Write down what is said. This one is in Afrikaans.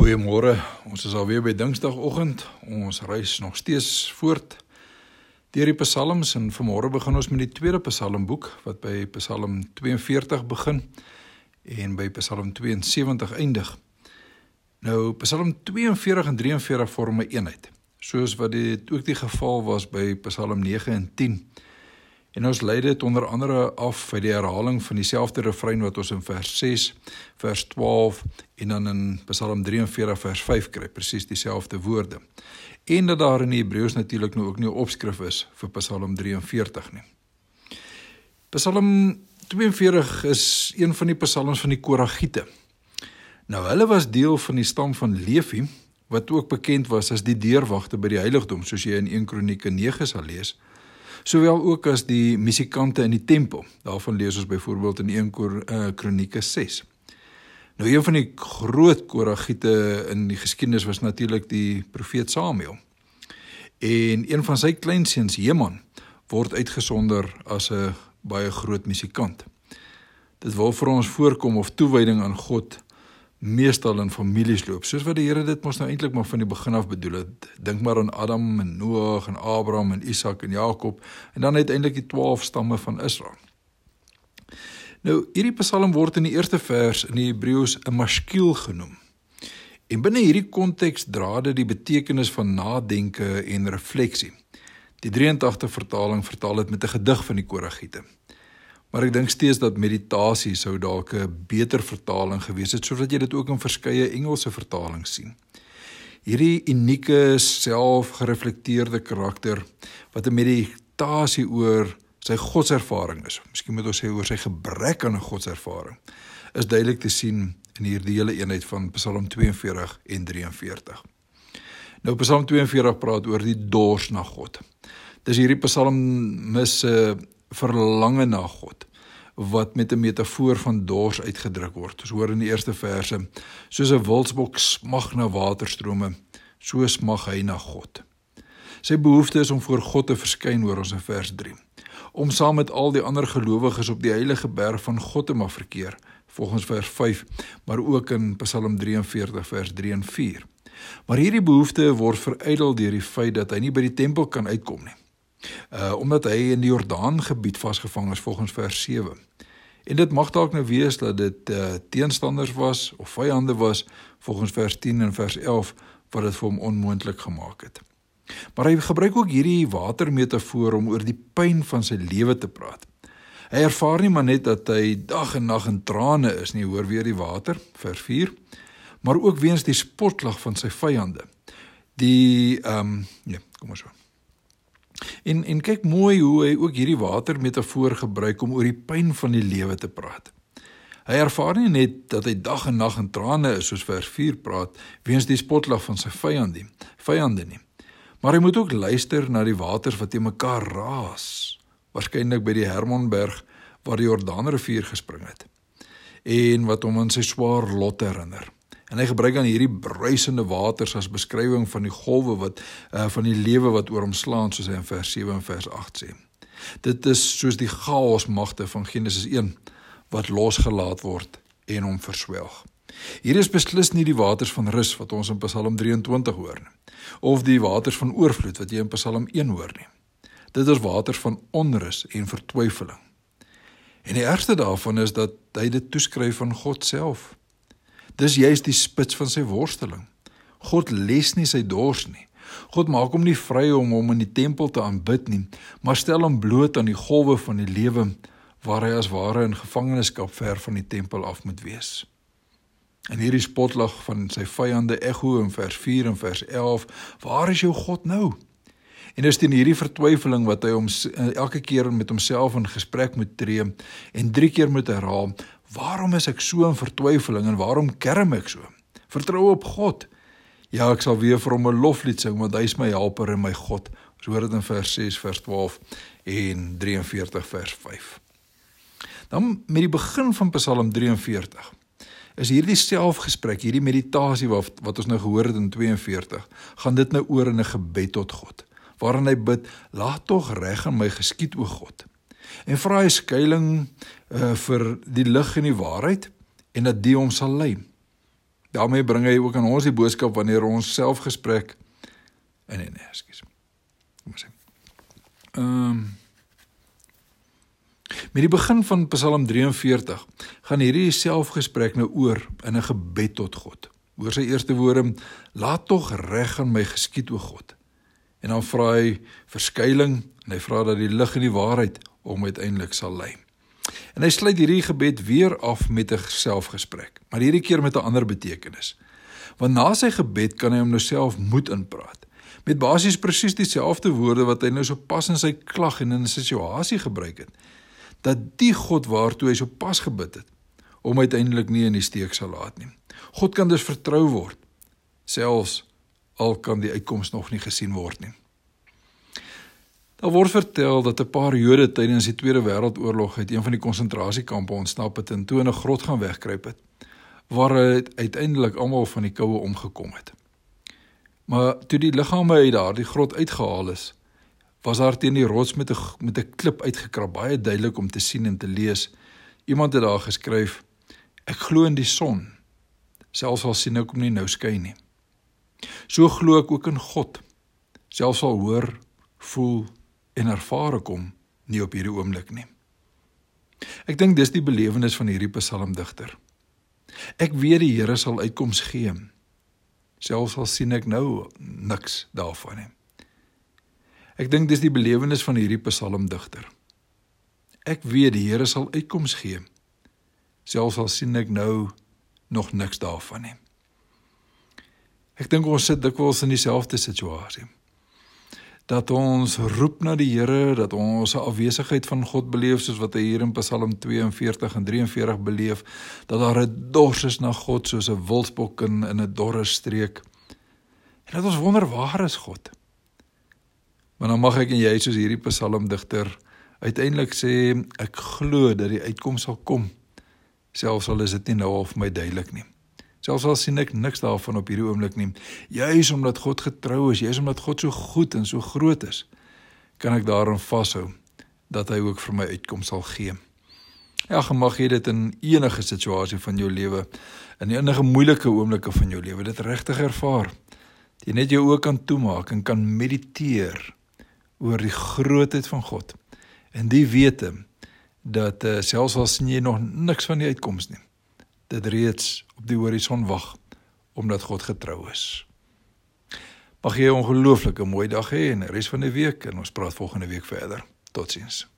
Goeiemôre. Ons is alweer by Dinsdagoggend. Ons reis nog steeds voort deur die Psalms en vanmôre begin ons met die tweede Psalmboek wat by Psalm 42 begin en by Psalm 72 eindig. Nou Psalm 42 en 43 vorm 'n een eenheid, soos wat dit ook die geval was by Psalm 9 en 10. En ons lei dit onder andere af by die herhaling van dieselfde refrein wat ons in vers 6, vers 12 en dan in Psalm 43 vers 5 kry, presies dieselfde woorde. En dat daar in die Hebreëus natuurlik nou ook nie 'n opskrif is vir Psalm 43 nie. Psalm 42 is een van die psalms van die Koragiete. Nou hulle was deel van die stam van Levi wat ook bekend was as die deurwagte by die heiligdom soos jy in 1 Kronieke 9 sal lees sowel ook as die musikante in die tempel. Daarvan lees ons byvoorbeeld in 1 eh, Kronieke 6. Nou een van die groot koragiete in die geskiedenis was natuurlik die profeet Samuel. En een van sy kleinseuns, Heman, word uitgesonder as 'n baie groot musikant. Dit wil vir ons voorkom of toewyding aan God meestal in families loop. Soos wat die Here dit mos nou eintlik maar van die begin af bedoel het. Dink maar aan Adam en Noag en Abraham en Isak en Jakob en dan uiteindelik die 12 stamme van Israel. Nou hierdie Psalm word in die eerste vers in die Hebreëus 'n maskiel genoem. En binne hierdie konteks dra dit die betekenis van nadenke en refleksie. Die 83 vertaling vertaal dit met 'n gedig van die Koragiete. Maar ek dink steeds dat meditasie sou dalk 'n beter vertaling gewees het sodat jy dit ook in verskeie Engelse vertalings sien. Hierdie unieke selfgereflekteerde karakter wat 'n meditasie oor sy godservaring is. Miskien moet ons sê oor sy gebrek aan 'n godservaring is duidelik te sien in hierdie hele eenheid van Psalm 42 en 43. Nou Psalm 42 praat oor die dors na God. Dis hierdie Psalm mis 'n verlange na God wat met 'n metafoor van dors uitgedruk word. Ons hoor in die eerste verse: Soos 'n wildsbok smag na waterstrome, so smag hy na God. Sy behoefte is om voor God te verskyn, hoor ons in vers 3. Om saam met al die ander gelowiges op die heilige berg van God te mag verkeer, volgens vers 5, maar ook in Psalm 43 vers 3 en 4. Maar hierdie behoefte word verydel deur die feit dat hy nie by die tempel kan uitkom nie uh omdat hy in die Jordaan gebied vasgevang is volgens vers 7. En dit mag dalk nou wees dat dit uh teenstanders was of vyande was volgens vers 10 en vers 11 wat dit vir hom onmoontlik gemaak het. Maar hy gebruik ook hierdie watermetafoor om oor die pyn van sy lewe te praat. Hy ervaar nie maar net dat hy dag en nag in trane is nie, hoor weer die water, vers 4, maar ook weens die spotlag van sy vyande. Die ehm um, nee, kom ons so. En en kyk mooi hoe hy ook hierdie watermetafoor gebruik om oor die pyn van die lewe te praat. Hy ervaar nie net dat hy dag en nag in trane is soos vers 4 praat weens die spotlag van sy vyande, vyande nie. Maar hy moet ook luister na die waters wat te mekaar raas, waarskynlik by die Hermonberg waar die Jordaanrivier gespring het en wat hom aan sy swaar lot herinner. En hy gebruik dan hierdie bruisende waters as beskrywing van die golwe wat uh, van die lewe wat oor hom slaan soos hy in vers 7 en vers 8 sê. Dit is soos die chaos magte van Genesis 1 wat losgelaat word en hom verswelg. Hier is beslis nie die waters van rus wat ons in Psalm 23 hoor nie of die waters van oorvloed wat jy in Psalm 1 hoor nie. Dit is waters van onrus en vertwyfeling. En die ergste daarvan is dat hy dit toeskryf aan God self. Dis juist die spits van sy worsteling. God les nie sy dors nie. God maak hom nie vry om hom in die tempel te aanbid nie, maar stel hom bloot aan die golwe van die lewe waar hy as ware in gevangenskap ver van die tempel af moet wees. En hierdie spotlag van sy vyande ekho in vers 4 en vers 11, waar is jou God nou? En dis teen hierdie vertwyfeling wat hy hom elke keer met homself in gesprek moet tree en drie keer moet herhaal, Waarom is ek so in vertwyfeling en waarom kerm ek so? Vertrou op God. Ja, ek sal weer vir hom 'n loflied sing want hy is my helper en my God. Ons hoor dit in vers 6, vers 12 en 43 vers 5. Dan met die begin van Psalm 43 is hierdie selfgesprek, hierdie meditasie wat wat ons nou gehoor het in 42, gaan dit nou oor in 'n gebed tot God, waarin hy bid: "Laat tog reg aan my geskied o God." En vra hy skuilings uh, vir die lig en die waarheid en dat die hom sal lei. daarmee bring hy ook aan ons die boodskap wanneer ons selfgesprek en nee, ekskuus. Kom ons sê. Ehm um, Met die begin van Psalm 43 gaan hierdie selfgesprek nou oor in 'n gebed tot God. Oor sy eerste woorde: "Laat tog reg aan my geskied o God." En dan vra hy verskuiling en hy vra dat die lig en die waarheid hom uiteindelik sal lei. En hy sluit hierdie gebed weer af met 'n selfgesprek, maar hierdie keer met 'n ander betekenis. Want na sy gebed kan hy hom nou self moed inpraat met basies presies dieselfde woorde wat hy nou so pas in sy klag en in 'n situasie gebruik het dat die God waartoe hy so pas gebid het hom uiteindelik nie in die steek sal laat nie. God kan dus vertrou word selfs al kan die uitkoms nog nie gesien word nie. Daar word vertel dat 'n paar Jode tydens die Tweede Wêreldoorlog uit een van die konsentrasiekampe ontsnap het en toe in 'n grot gaan wegkruip het waar uiteindelik almal van die koue omgekom het. Maar toe die liggame uit daardie grot uitgehaal is, was daar teen die rots met 'n met 'n klip uitgekrap, baie duidelik om te sien en te lees. Iemand het daar geskryf: Ek glo in die son, selfs al sien ek hom nie nou skyn nie. So glo ek ook in God, selfs al hoor, voel en ervaar ek hom nie op hierdie oomblik nie. Ek dink dis die belewenis van hierdie psalmdigter. Ek weet die Here sal uitkoms gee selfs al sien ek nou niks daarvan nie. Ek dink dis die belewenis van hierdie psalmdigter. Ek weet die Here sal uitkoms gee selfs al sien ek nou nog niks daarvan nie. Ek dink ons sit dikwels in dieselfde situasie dat ons roep na die Here, dat ons 'n afwesigheid van God beleef soos wat hy hier in Psalm 42 en 43 beleef, dat daar 'n dors is na God soos 'n wilsbok in 'n dorre streek. En dat ons wonder waar is God? Maar dan mag ek en jy soos hierdie psalmdigter uiteindelik sê ek glo dat die uitkoms sal kom selfs al is dit nie nou al vir my duidelik nie. Selfs al sien ek niks daarvan op hierdie oomblik nie. Juis omdat God getrou is, juis omdat God so goed en so groot is, kan ek daarin vashou dat hy ook vir my uitkom sal gee. Ja, mag jy dit in enige situasie van jou lewe, in enige moeilike oomblikke van jou lewe, dit regtig ervaar. Jy net jou oë kan toemaak en kan mediteer oor die grootheid van God en die wete dat uh, selfs al sien jy nog niks van die uitkoms nie dit reeds op die horison wag omdat God getrou is. Mag jy 'n ongelooflike mooi dag hê en res van die week en ons praat volgende week verder. Totsiens.